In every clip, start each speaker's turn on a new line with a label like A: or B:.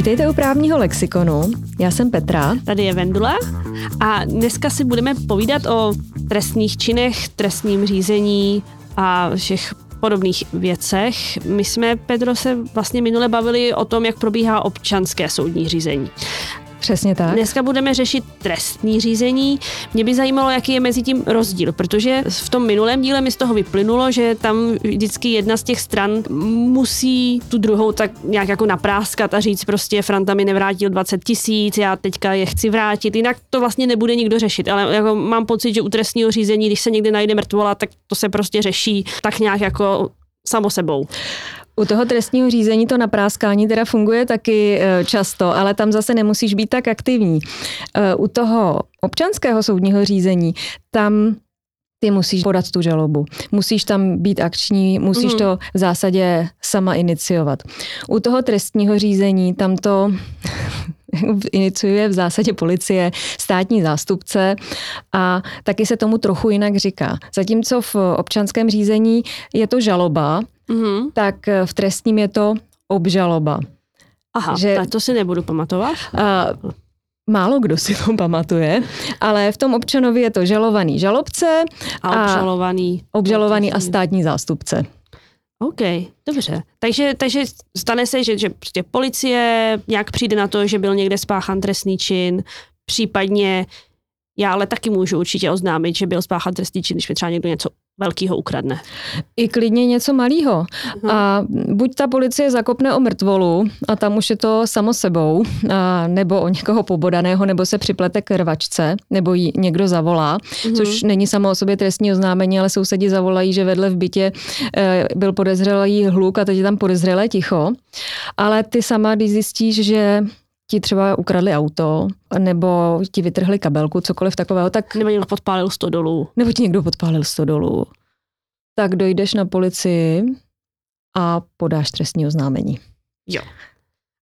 A: Vítejte u právního lexikonu. Já jsem Petra.
B: Tady je Vendula a dneska si budeme povídat o trestných činech, trestním řízení a všech podobných věcech. My jsme, Pedro, se vlastně minule bavili o tom, jak probíhá občanské soudní řízení.
A: Přesně tak.
B: Dneska budeme řešit trestní řízení. Mě by zajímalo, jaký je mezi tím rozdíl, protože v tom minulém díle mi z toho vyplynulo, že tam vždycky jedna z těch stran musí tu druhou tak nějak jako napráskat a říct prostě Franta mi nevrátil 20 tisíc, já teďka je chci vrátit, jinak to vlastně nebude nikdo řešit, ale jako mám pocit, že u trestního řízení, když se někde najde mrtvola, tak to se prostě řeší tak nějak jako samo sebou.
A: U toho trestního řízení to napráskání teda funguje taky e, často, ale tam zase nemusíš být tak aktivní. E, u toho občanského soudního řízení tam ty musíš podat tu žalobu. Musíš tam být akční, musíš mm. to v zásadě sama iniciovat. U toho trestního řízení tam to iniciuje v zásadě policie, státní zástupce a taky se tomu trochu jinak říká. Zatímco v občanském řízení je to žaloba, mm-hmm. tak v trestním je to obžaloba.
B: Aha, že, tak to si nebudu pamatovat. A,
A: Málo kdo si to pamatuje, ale v tom občanovi je to žalovaný žalobce
B: a obžalovaný,
A: a, obžalovaný a státní zástupce.
B: OK, dobře. Takže, takže stane se, že, že prostě policie nějak přijde na to, že byl někde spáchan trestný čin, případně já ale taky můžu určitě oznámit, že byl spáchan trestný čin, když mi třeba někdo něco velkýho ukradne.
A: I klidně něco malého. A buď ta policie zakopne o mrtvolu a tam už je to samo sebou, a nebo o někoho pobodaného, nebo se připlete k rvačce, nebo ji někdo zavolá, mm-hmm. což není samo o sobě trestní oznámení, ale sousedi zavolají, že vedle v bytě e, byl podezřelý hluk a teď je tam podezřelé ticho. Ale ty sama, když zjistíš, že ti třeba ukradli auto, nebo ti vytrhli kabelku, cokoliv takového, tak...
B: Nebo někdo podpálil 100 dolů.
A: Nebo ti někdo podpálil 100 dolů. Tak dojdeš na policii a podáš trestní oznámení.
B: Jo.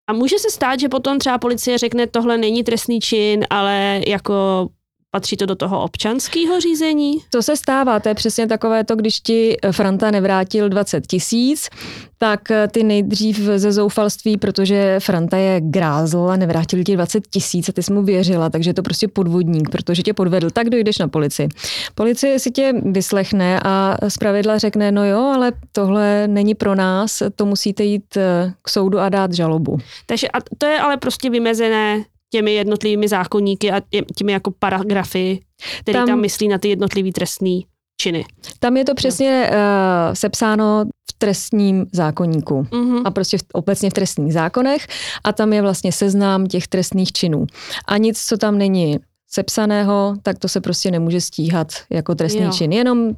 B: A může se stát, že potom třeba policie řekne, tohle není trestný čin, ale jako Patří to do toho občanského řízení?
A: To se stává, to je přesně takové to, když ti Franta nevrátil 20 tisíc, tak eh, ty nejdřív ze zoufalství, protože Franta je grázl a nevrátil ti 20 tisíc a ty jsi mu věřila, takže je to prostě podvodník, protože tě podvedl, tak dojdeš na policii. Policie si tě vyslechne a zpravidla řekne, no jo, ale tohle není pro nás, to musíte jít eh, k soudu a dát žalobu.
B: Takže a to je ale prostě vymezené těmi jednotlivými zákonníky a těmi jako paragrafy, které tam, tam myslí na ty jednotlivý trestný činy.
A: Tam je to přesně no. uh, sepsáno v trestním zákonníku mm-hmm. a prostě v, obecně v trestních zákonech a tam je vlastně seznám těch trestných činů. A nic, co tam není sepsaného, tak to se prostě nemůže stíhat jako trestný jo. čin. Jenom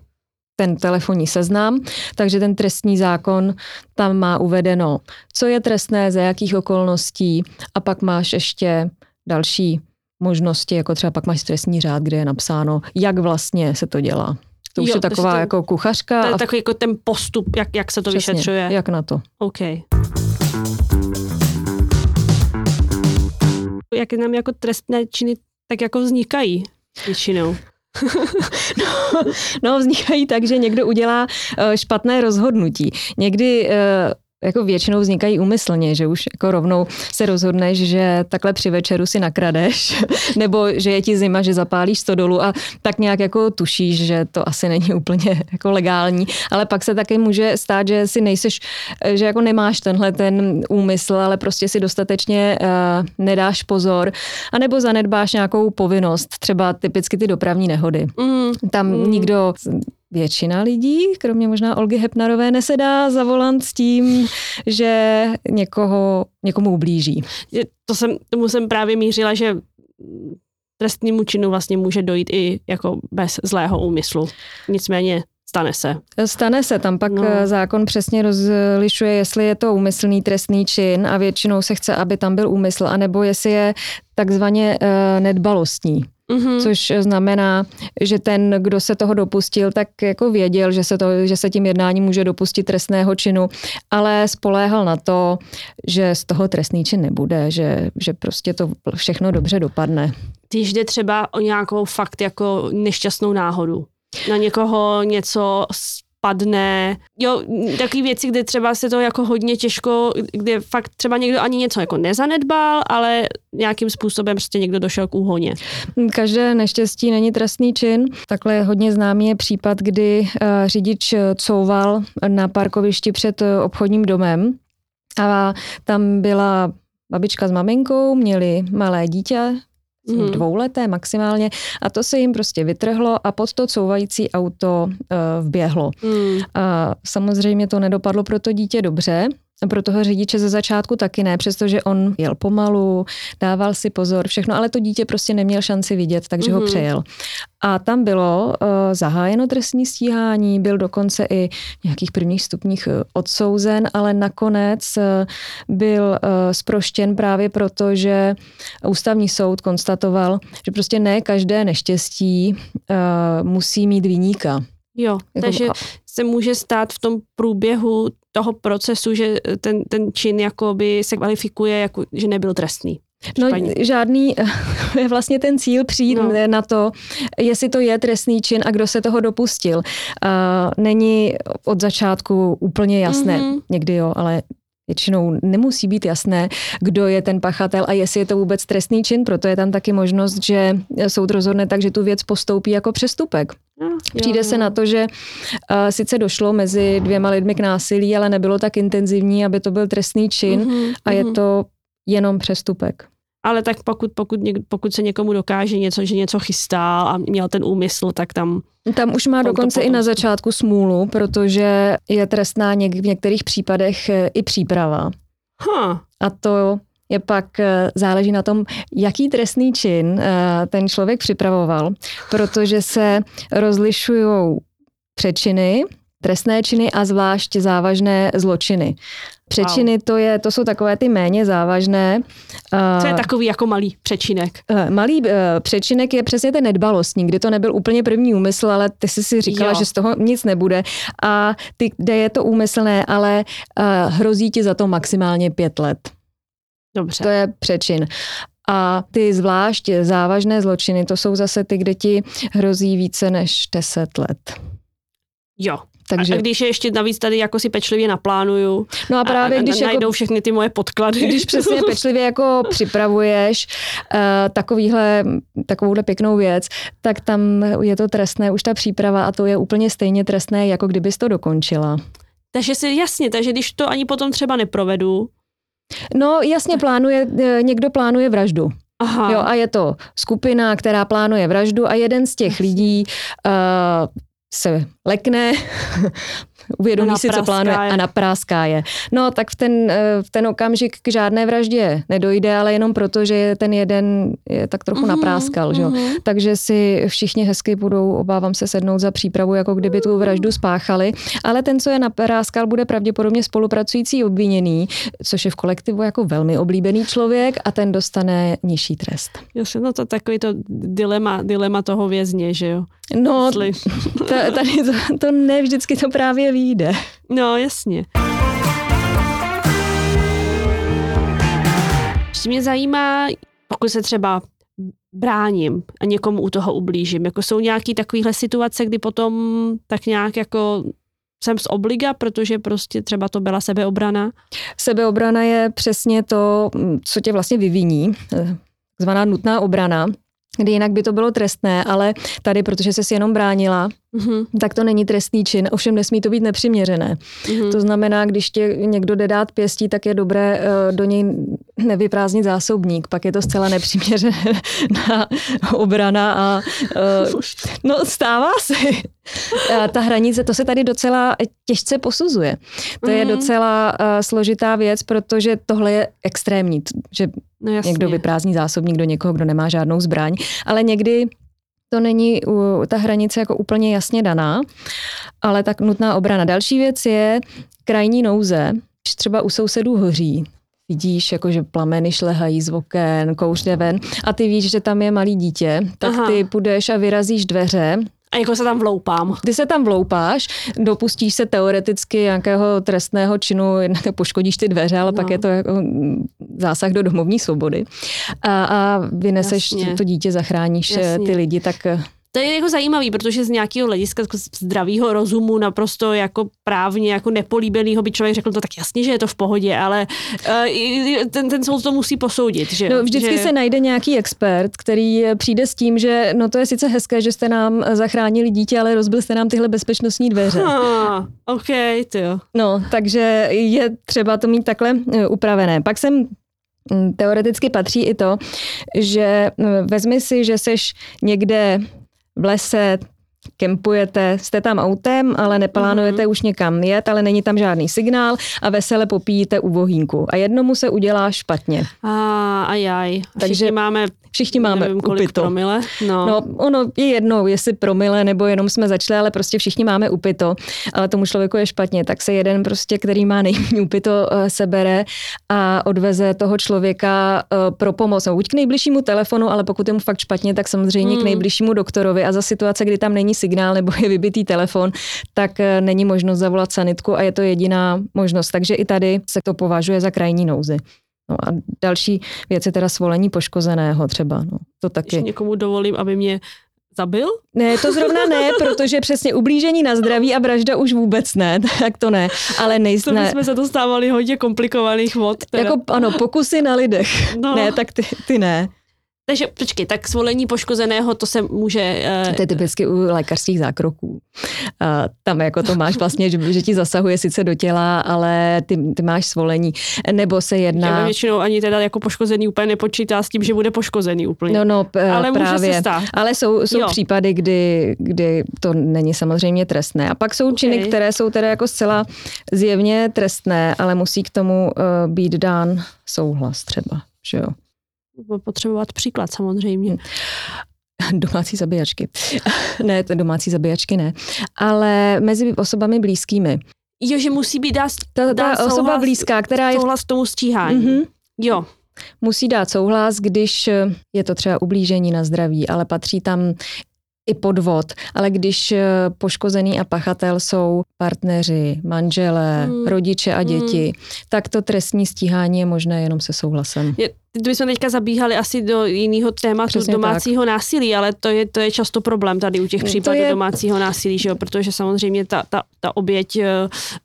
A: ten telefonní seznam, takže ten trestní zákon tam má uvedeno, co je trestné, za jakých okolností a pak máš ještě další možnosti, jako třeba pak máš trestní řád, kde je napsáno, jak vlastně se to dělá. To už jo, je taková to, jako kuchařka.
B: To je a... takový jako ten postup, jak, jak se to Přesně, vyšetřuje.
A: jak na to.
B: OK. Jak nám jako trestné činy tak jako vznikají většinou?
A: no, no, vznikají tak, že někdo udělá uh, špatné rozhodnutí. Někdy uh, jako většinou vznikají úmyslně, že už jako rovnou se rozhodneš, že takhle při večeru si nakradeš, nebo že je ti zima, že zapálíš to dolů a tak nějak jako tušíš, že to asi není úplně jako legální, ale pak se taky může stát, že si nejseš, že jako nemáš tenhle ten úmysl, ale prostě si dostatečně uh, nedáš pozor, anebo zanedbáš nějakou povinnost, třeba typicky ty dopravní nehody. Mm. Tam mm. nikdo většina lidí, kromě možná Olgy Hepnarové, nesedá za volant s tím, že někoho, někomu ublíží.
B: To jsem, tomu jsem právě mířila, že trestnímu činu vlastně může dojít i jako bez zlého úmyslu. Nicméně Stane se.
A: Stane se, tam pak no. zákon přesně rozlišuje, jestli je to úmyslný trestný čin a většinou se chce, aby tam byl úmysl, anebo jestli je takzvaně uh, nedbalostní. Mm-hmm. Což znamená, že ten, kdo se toho dopustil, tak jako věděl, že se, to, že se tím jednáním může dopustit trestného činu, ale spoléhal na to, že z toho trestný čin nebude, že, že prostě to všechno dobře dopadne.
B: Když jde třeba o nějakou fakt jako nešťastnou náhodu, na někoho něco padne. Jo, takové věci, kde třeba se to jako hodně těžko, kde fakt třeba někdo ani něco jako nezanedbal, ale nějakým způsobem prostě někdo došel k úhoně.
A: Každé neštěstí není trestný čin. Takhle hodně známý je případ, kdy uh, řidič couval na parkovišti před uh, obchodním domem a tam byla babička s maminkou, měli malé dítě, mm. dvouleté maximálně a to se jim prostě vytrhlo a pod to couvající auto uh, vběhlo. Mm. A samozřejmě to nedopadlo pro to dítě dobře, pro toho řidiče ze začátku taky ne, přestože on jel pomalu, dával si pozor, všechno, ale to dítě prostě neměl šanci vidět, takže mm-hmm. ho mhm. přejel. A tam bylo uh, zahájeno trestní stíhání, byl dokonce i v nějakých prvních stupních uh, odsouzen, ale nakonec uh, byl uh, sproštěn právě proto, že ústavní soud konstatoval, že prostě ne každé neštěstí uh, musí mít výníka.
B: Jo, jako, takže se může stát v tom průběhu toho procesu, že ten, ten čin jakoby se kvalifikuje, jako, že nebyl trestný.
A: No žádný, je vlastně ten cíl přijít no. na to, jestli to je trestný čin a kdo se toho dopustil. Uh, není od začátku úplně jasné, mm-hmm. někdy jo, ale většinou nemusí být jasné, kdo je ten pachatel a jestli je to vůbec trestný čin, proto je tam taky možnost, že soud rozhodne tak, že tu věc postoupí jako přestupek. No, Přijde se na to, že uh, sice došlo mezi dvěma lidmi k násilí, ale nebylo tak intenzivní, aby to byl trestný čin uh-huh, a je mhm. to jenom přestupek.
B: Ale tak pokud, pokud, pokud se někomu dokáže něco, že něco chystá a měl ten úmysl, tak tam...
A: Tam už má dokonce i na začátku smůlu, protože je trestná něk- v některých případech eh, i příprava. Huh. A to je pak eh, záleží na tom, jaký trestný čin eh, ten člověk připravoval, protože se rozlišují přečiny, trestné činy a zvlášť závažné zločiny. Přečiny to, je, to jsou takové ty méně závažné.
B: Co je takový jako malý přečinek?
A: Malý přečinek je přesně ten nedbalostní, kdy to nebyl úplně první úmysl, ale ty jsi si říkala, jo. že z toho nic nebude. A ty, kde je to úmyslné, ale hrozí ti za to maximálně pět let.
B: Dobře.
A: To je přečin. A ty zvlášť závažné zločiny, to jsou zase ty, kde ti hrozí více než 10 let.
B: Jo, takže... A, když je ještě navíc tady jako si pečlivě naplánuju
A: no a právě a,
B: když
A: a
B: najdou jako, všechny ty moje podklady.
A: Když přesně pečlivě jako připravuješ uh, takovýhle, takovouhle pěknou věc, tak tam je to trestné už ta příprava a to je úplně stejně trestné, jako kdybys to dokončila.
B: Takže si jasně, takže když to ani potom třeba neprovedu,
A: No jasně plánuje, eh, někdo plánuje vraždu. Aha. Jo, a je to skupina, která plánuje vraždu a jeden z těch lidí uh, se lekne, uvědomí si, co plánuje je. a napráská je. No tak v ten, v ten okamžik k žádné vraždě nedojde, ale jenom proto, že ten jeden je tak trochu mm-hmm, napráskal. Mm-hmm. Že? Takže si všichni hezky budou, obávám se, sednout za přípravu, jako kdyby tu vraždu spáchali. Ale ten, co je napráskal, bude pravděpodobně spolupracující obviněný, což je v kolektivu jako velmi oblíbený člověk a ten dostane nižší trest.
B: Jo, no to takový to dilema, dilema toho vězně, že jo?
A: No, tady to, to ne vždycky to právě vyjde.
B: No, jasně. Ještě mě zajímá, pokud se třeba bráním a někomu u toho ublížím. Jako jsou nějaké takovéhle situace, kdy potom tak nějak jako jsem z obliga, protože prostě třeba to byla sebeobrana?
A: Sebeobrana je přesně to, co tě vlastně vyviní, zvaná nutná obrana kdy jinak by to bylo trestné, ale tady, protože jsi si jenom bránila, mm-hmm. tak to není trestný čin, ovšem nesmí to být nepřiměřené. Mm-hmm. To znamená, když tě někdo jde dát pěstí, tak je dobré uh, do něj nevyprázdnit zásobník, pak je to zcela nepřiměřené na obrana a uh, no stává se. A ta hranice, to se tady docela těžce posuzuje. To mm-hmm. je mhm. docela uh, složitá věc, protože tohle je extrémní, že no někdo vyprázdní zásobník do někoho, kdo nemá žádnou zbraň, ale někdy to není ta hranice jako úplně jasně daná, ale tak nutná obrana. Další věc je krajní nouze. Když třeba u sousedů hoří, vidíš, jako že plameny šlehají z oken, kouř ven a ty víš, že tam je malý dítě, tak Aha. ty půjdeš a vyrazíš dveře
B: a jako se tam vloupám.
A: Ty se tam vloupáš, dopustíš se teoreticky nějakého trestného činu, poškodíš ty dveře, ale no. pak je to jako zásah do domovní svobody. A, a vyneseš to, to dítě, zachráníš eh, Jasně. ty lidi, tak eh,
B: To je jako zajímavý, protože z nějakého hlediska jako zdravého rozumu naprosto jako právně jako nepolíbenýho by člověk řekl to tak jasně, že je to v pohodě, ale uh, ten, ten soud to musí posoudit. Že,
A: no, vždycky
B: že...
A: se najde nějaký expert, který přijde s tím, že no to je sice hezké, že jste nám zachránili dítě, ale rozbil jste nám tyhle bezpečnostní dveře.
B: Ha, OK, to jo.
A: No, takže je třeba to mít takhle eh, upravené. Pak jsem mm, Teoreticky patří i to, že mm, vezmi si, že seš někde v lese, kempujete, jste tam autem, ale neplánujete mm-hmm. už někam jet, ale není tam žádný signál a vesele popíjíte u vohínku. A jednomu se udělá špatně.
B: A, ajaj. Takže máme
A: Všichni máme
B: nevím, kolik
A: upito.
B: promile. No.
A: no, ono je jednou, jestli promile nebo jenom jsme začali, ale prostě všichni máme upito, ale tomu člověku je špatně, tak se jeden prostě, který má nejméně upito, eh, sebere a odveze toho člověka eh, pro pomoc. No, buď k nejbližšímu telefonu, ale pokud je mu fakt špatně, tak samozřejmě hmm. k nejbližšímu doktorovi a za situace, kdy tam není signál nebo je vybitý telefon, tak eh, není možnost zavolat sanitku a je to jediná možnost. Takže i tady se to považuje za krajní nouzy. No a další věc je teda svolení poškozeného třeba. No, to taky.
B: Když někomu dovolím, aby mě zabil?
A: Ne, to zrovna ne, protože přesně ublížení na zdraví a vražda už vůbec ne, tak to ne. Ale nejsme.
B: To jsme se dostávali hodně komplikovaných vod.
A: Teda. Jako ano, pokusy na lidech. No. Ne, tak ty, ty ne.
B: Takže počkej, tak svolení poškozeného, to se může...
A: Uh... To je typicky u lékařských zákroků. Uh, tam jako to máš vlastně, že, že ti zasahuje sice do těla, ale ty, ty máš svolení. Nebo se jedná...
B: Já většinou ani teda jako poškozený úplně nepočítá s tím, že bude poškozený úplně.
A: No, no, p- ale právě. Může se stát. Ale jsou, jsou případy, kdy, kdy to není samozřejmě trestné. A pak jsou okay. činy, které jsou teda jako zcela zjevně trestné, ale musí k tomu uh, být dán souhlas třeba. Že jo?
B: Potřebovat příklad samozřejmě.
A: Domácí zabíjačky. ne, to domácí zabíjačky ne. Ale mezi osobami blízkými.
B: Jo, že musí být dá,
A: ta, ta souhlas, osoba blízká, která je...
B: Souhlas tomu stíhání. Mm-hmm. Jo.
A: Musí dát souhlas, když je to třeba ublížení na zdraví, ale patří tam i podvod, ale když eh, poškozený a pachatel jsou partneři, manželé, hmm. rodiče a děti, hmm. tak to trestní stíhání je možné jenom se souhlasem. Je,
B: my jsme teďka zabíhali asi do jiného tématu Přesně domácího tak. násilí, ale to je, to je často problém tady u těch případů je... domácího násilí, že jo? protože samozřejmě ta, ta, ta oběť eh,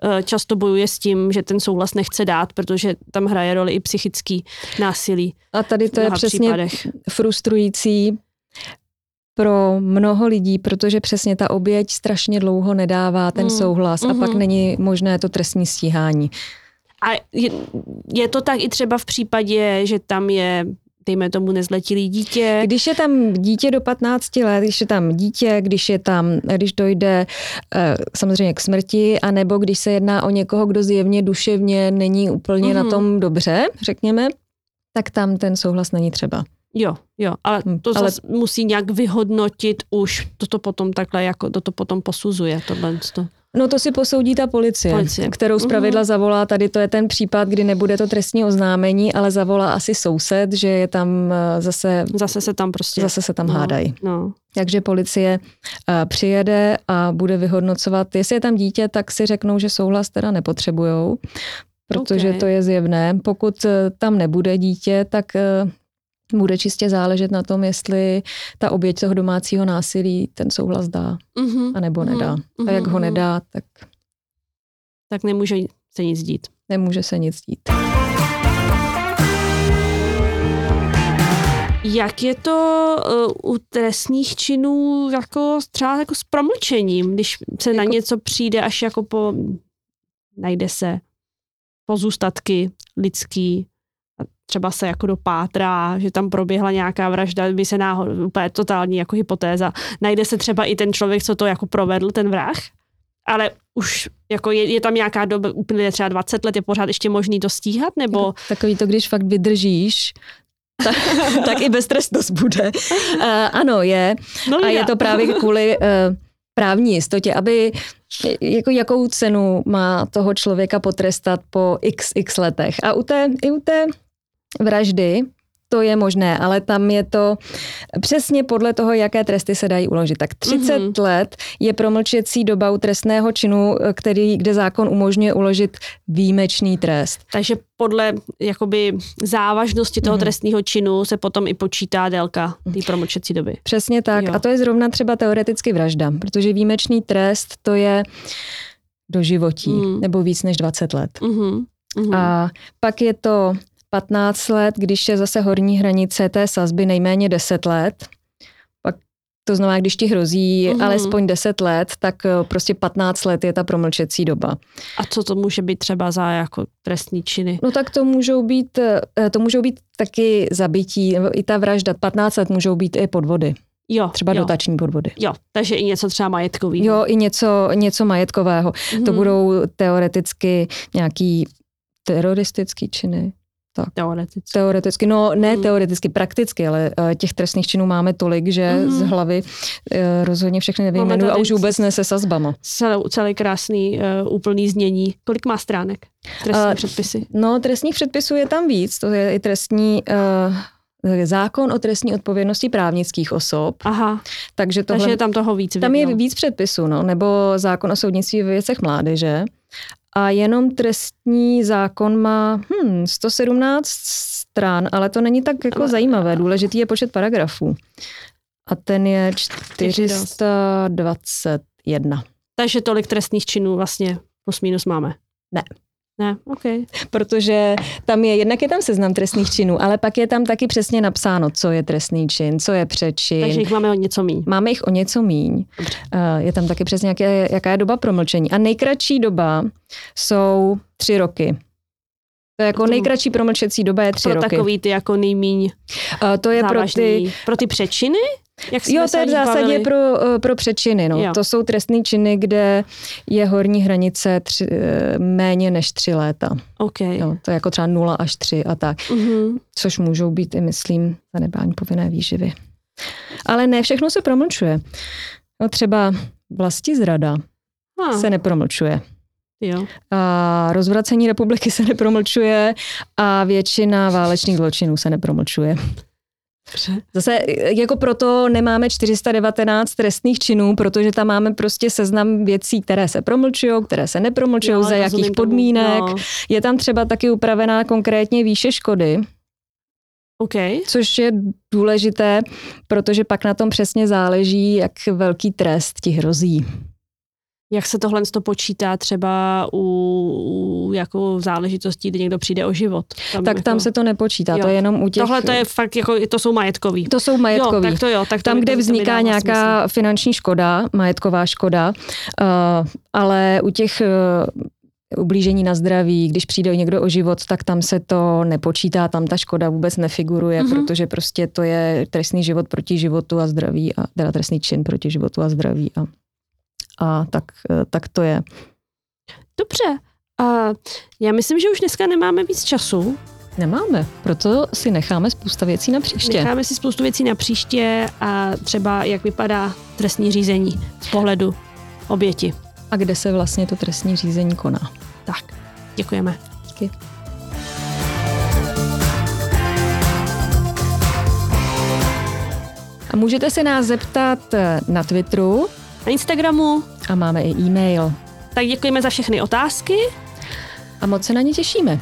B: eh, často bojuje s tím, že ten souhlas nechce dát, protože tam hraje roli i psychický násilí.
A: A tady to je přesně případech. frustrující, pro mnoho lidí, protože přesně ta oběť strašně dlouho nedává ten mm. souhlas mm-hmm. a pak mhm. není možné to trestní stíhání.
B: A je, je to tak i třeba v případě, že tam je dejme tomu nezletilý dítě.
A: Když je tam dítě do 15 let, když je tam dítě, když je tam, když dojde eh, samozřejmě k smrti, anebo když se jedná o někoho, kdo zjevně duševně není úplně mm-hmm. na mhm. tom dobře, řekněme, tak tam ten souhlas není třeba.
B: Jo, jo, ale hm, to ale... musí nějak vyhodnotit už, toto potom takhle, jako toto potom posuzuje, tohle. To.
A: No to si posoudí ta policie, policie. kterou zpravidla uhum. zavolá, tady to je ten případ, kdy nebude to trestní oznámení, ale zavolá asi soused, že je tam eh, zase...
B: Zase se tam prostě...
A: Zase se tam no, hádají.
B: No.
A: Takže policie uh, přijede a bude vyhodnocovat, jestli je tam dítě, tak si řeknou, že souhlas teda nepotřebujou, protože okay. to je zjevné. Pokud uh, tam nebude dítě, tak bude čistě záležet na tom, jestli ta oběť toho domácího násilí ten souhlas dá, uh-huh, a nebo uh-huh, nedá. A jak ho nedá, tak...
B: Tak nemůže se nic dít.
A: Nemůže se nic dít.
B: Jak je to uh, u trestných činů jako třeba jako s promlčením, když se jako... na něco přijde až jako po najde se pozůstatky lidský, třeba se jako dopátrá, že tam proběhla nějaká vražda, by se náhodou, úplně totální jako hypotéza. Najde se třeba i ten člověk, co to jako provedl, ten vrah, ale už jako je, je tam nějaká doba, úplně třeba 20 let, je pořád ještě možný to stíhat, nebo... Jako
A: takový to, když fakt vydržíš, tak, tak i beztrestnost bude. Uh, ano, je. No, a je to právě kvůli uh, právní jistotě, aby jako jakou cenu má toho člověka potrestat po x, x letech. A u té, i u té vraždy to je možné, ale tam je to přesně podle toho, jaké tresty se dají uložit. Tak 30 mm-hmm. let je promlčecí doba u trestného činu, který, kde zákon umožňuje uložit výjimečný trest.
B: Takže podle jakoby závažnosti toho mm-hmm. trestného činu se potom i počítá délka té promlčecí doby.
A: Přesně tak. Jo. A to je zrovna třeba teoreticky vražda, protože výjimečný trest to je do životí mm. nebo víc než 20 let. Mm-hmm. A pak je to 15 let, když je zase horní hranice té sazby nejméně 10 let, pak to znamená, když ti hrozí mm-hmm. alespoň 10 let, tak eh, prostě 15 let je ta promlčecí doba.
B: A co to může být třeba za jako trestní činy?
A: No tak to můžou být, eh, to můžou být taky zabití, nebo i ta vražda. 15 let můžou být i podvody. Jo, třeba jo. dotační podvody.
B: Jo, takže i něco třeba majetkového.
A: Jo, i něco, něco majetkového. Mm-hmm. To mhm. budou teoreticky nějaký teroristický činy.
B: Tak. Teoreticky.
A: Teoreticky, no ne hmm. teoreticky, prakticky, ale uh, těch trestných činů máme tolik, že hmm. z hlavy uh, rozhodně všechny nevyjmenuju a už vůbec ne se sazbama.
B: Celý, celý krásný uh, úplný znění. Kolik má stránek trestní uh, předpisy?
A: No trestních předpisů je tam víc, to je i trestní... Uh, zákon o trestní odpovědnosti právnických osob.
B: Aha. Takže, tohle, Takže je tam toho víc.
A: Tam je víc předpisů, no, nebo zákon o soudnictví ve věcech mládeže a jenom trestní zákon má hm, 117 stran, ale to není tak jako zajímavé. Důležitý je počet paragrafů. A ten je 421.
B: Takže tolik trestných činů vlastně plus minus máme.
A: Ne.
B: Ne, OK.
A: Protože tam je, jednak je tam seznam trestných činů, ale pak je tam taky přesně napsáno, co je trestný čin, co je přečin.
B: Takže jich máme o něco míň.
A: Máme jich o něco míň. Dobře. Eh, je tam taky přesně, jaké, jaká je doba promlčení. A nejkratší doba jsou tři roky. To je jako nejkratší promlčecí doba je tři
B: pro
A: roky.
B: Pro takový ty jako nejmíň
A: uh, To je závažný. pro ty...
B: Pro ty přečiny?
A: Jak jo, to je v zásadě pro, uh, pro přečiny. No. To jsou trestné činy, kde je horní hranice tři, uh, méně než tři léta.
B: Okay.
A: Jo, to je jako třeba 0 až 3 a tak. Uh-huh. Což můžou být i, myslím, zanedbání povinné výživy. Ale ne všechno se promlčuje. No, třeba vlasti zrada ah. se nepromlčuje.
B: Jo.
A: A rozvracení republiky se nepromlčuje a většina válečných zločinů se nepromlčuje. Zase jako proto nemáme 419 trestných činů, protože tam máme prostě seznam věcí, které se promlčují, které se nepromlčují, za jakých podmínek. No. Je tam třeba taky upravená konkrétně výše škody,
B: Okay.
A: Což je důležité, protože pak na tom přesně záleží, jak velký trest ti hrozí.
B: Jak se tohle to počítá třeba u, u jako záležitostí, kdy někdo přijde o život?
A: Tam tak jako... tam se to nepočítá, jo. to je jenom u těch...
B: Tohle to je fakt, jako, to jsou majetkový.
A: To jsou majetkový.
B: Jo, tak to jo, tak to
A: tam, kde vzniká nějaká smysl. finanční škoda, majetková škoda, uh, ale u těch uh, ublížení na zdraví, když přijde někdo o život, tak tam se to nepočítá, tam ta škoda vůbec nefiguruje, mm-hmm. protože prostě to je trestný život proti životu a zdraví, a teda trestný čin proti životu a zdraví. A a tak, eh, tak to je.
B: Dobře. A já myslím, že už dneska nemáme víc času.
A: Nemáme, proto si necháme spousta věcí na příště.
B: Necháme si spoustu věcí na příště a třeba jak vypadá trestní řízení z pohledu oběti.
A: A kde se vlastně to trestní řízení koná.
B: Tak, děkujeme.
A: Díky. A můžete se nás zeptat eh, na Twitteru,
B: na Instagramu.
A: A máme i e-mail.
B: Tak děkujeme za všechny otázky.
A: A moc se na ně těšíme.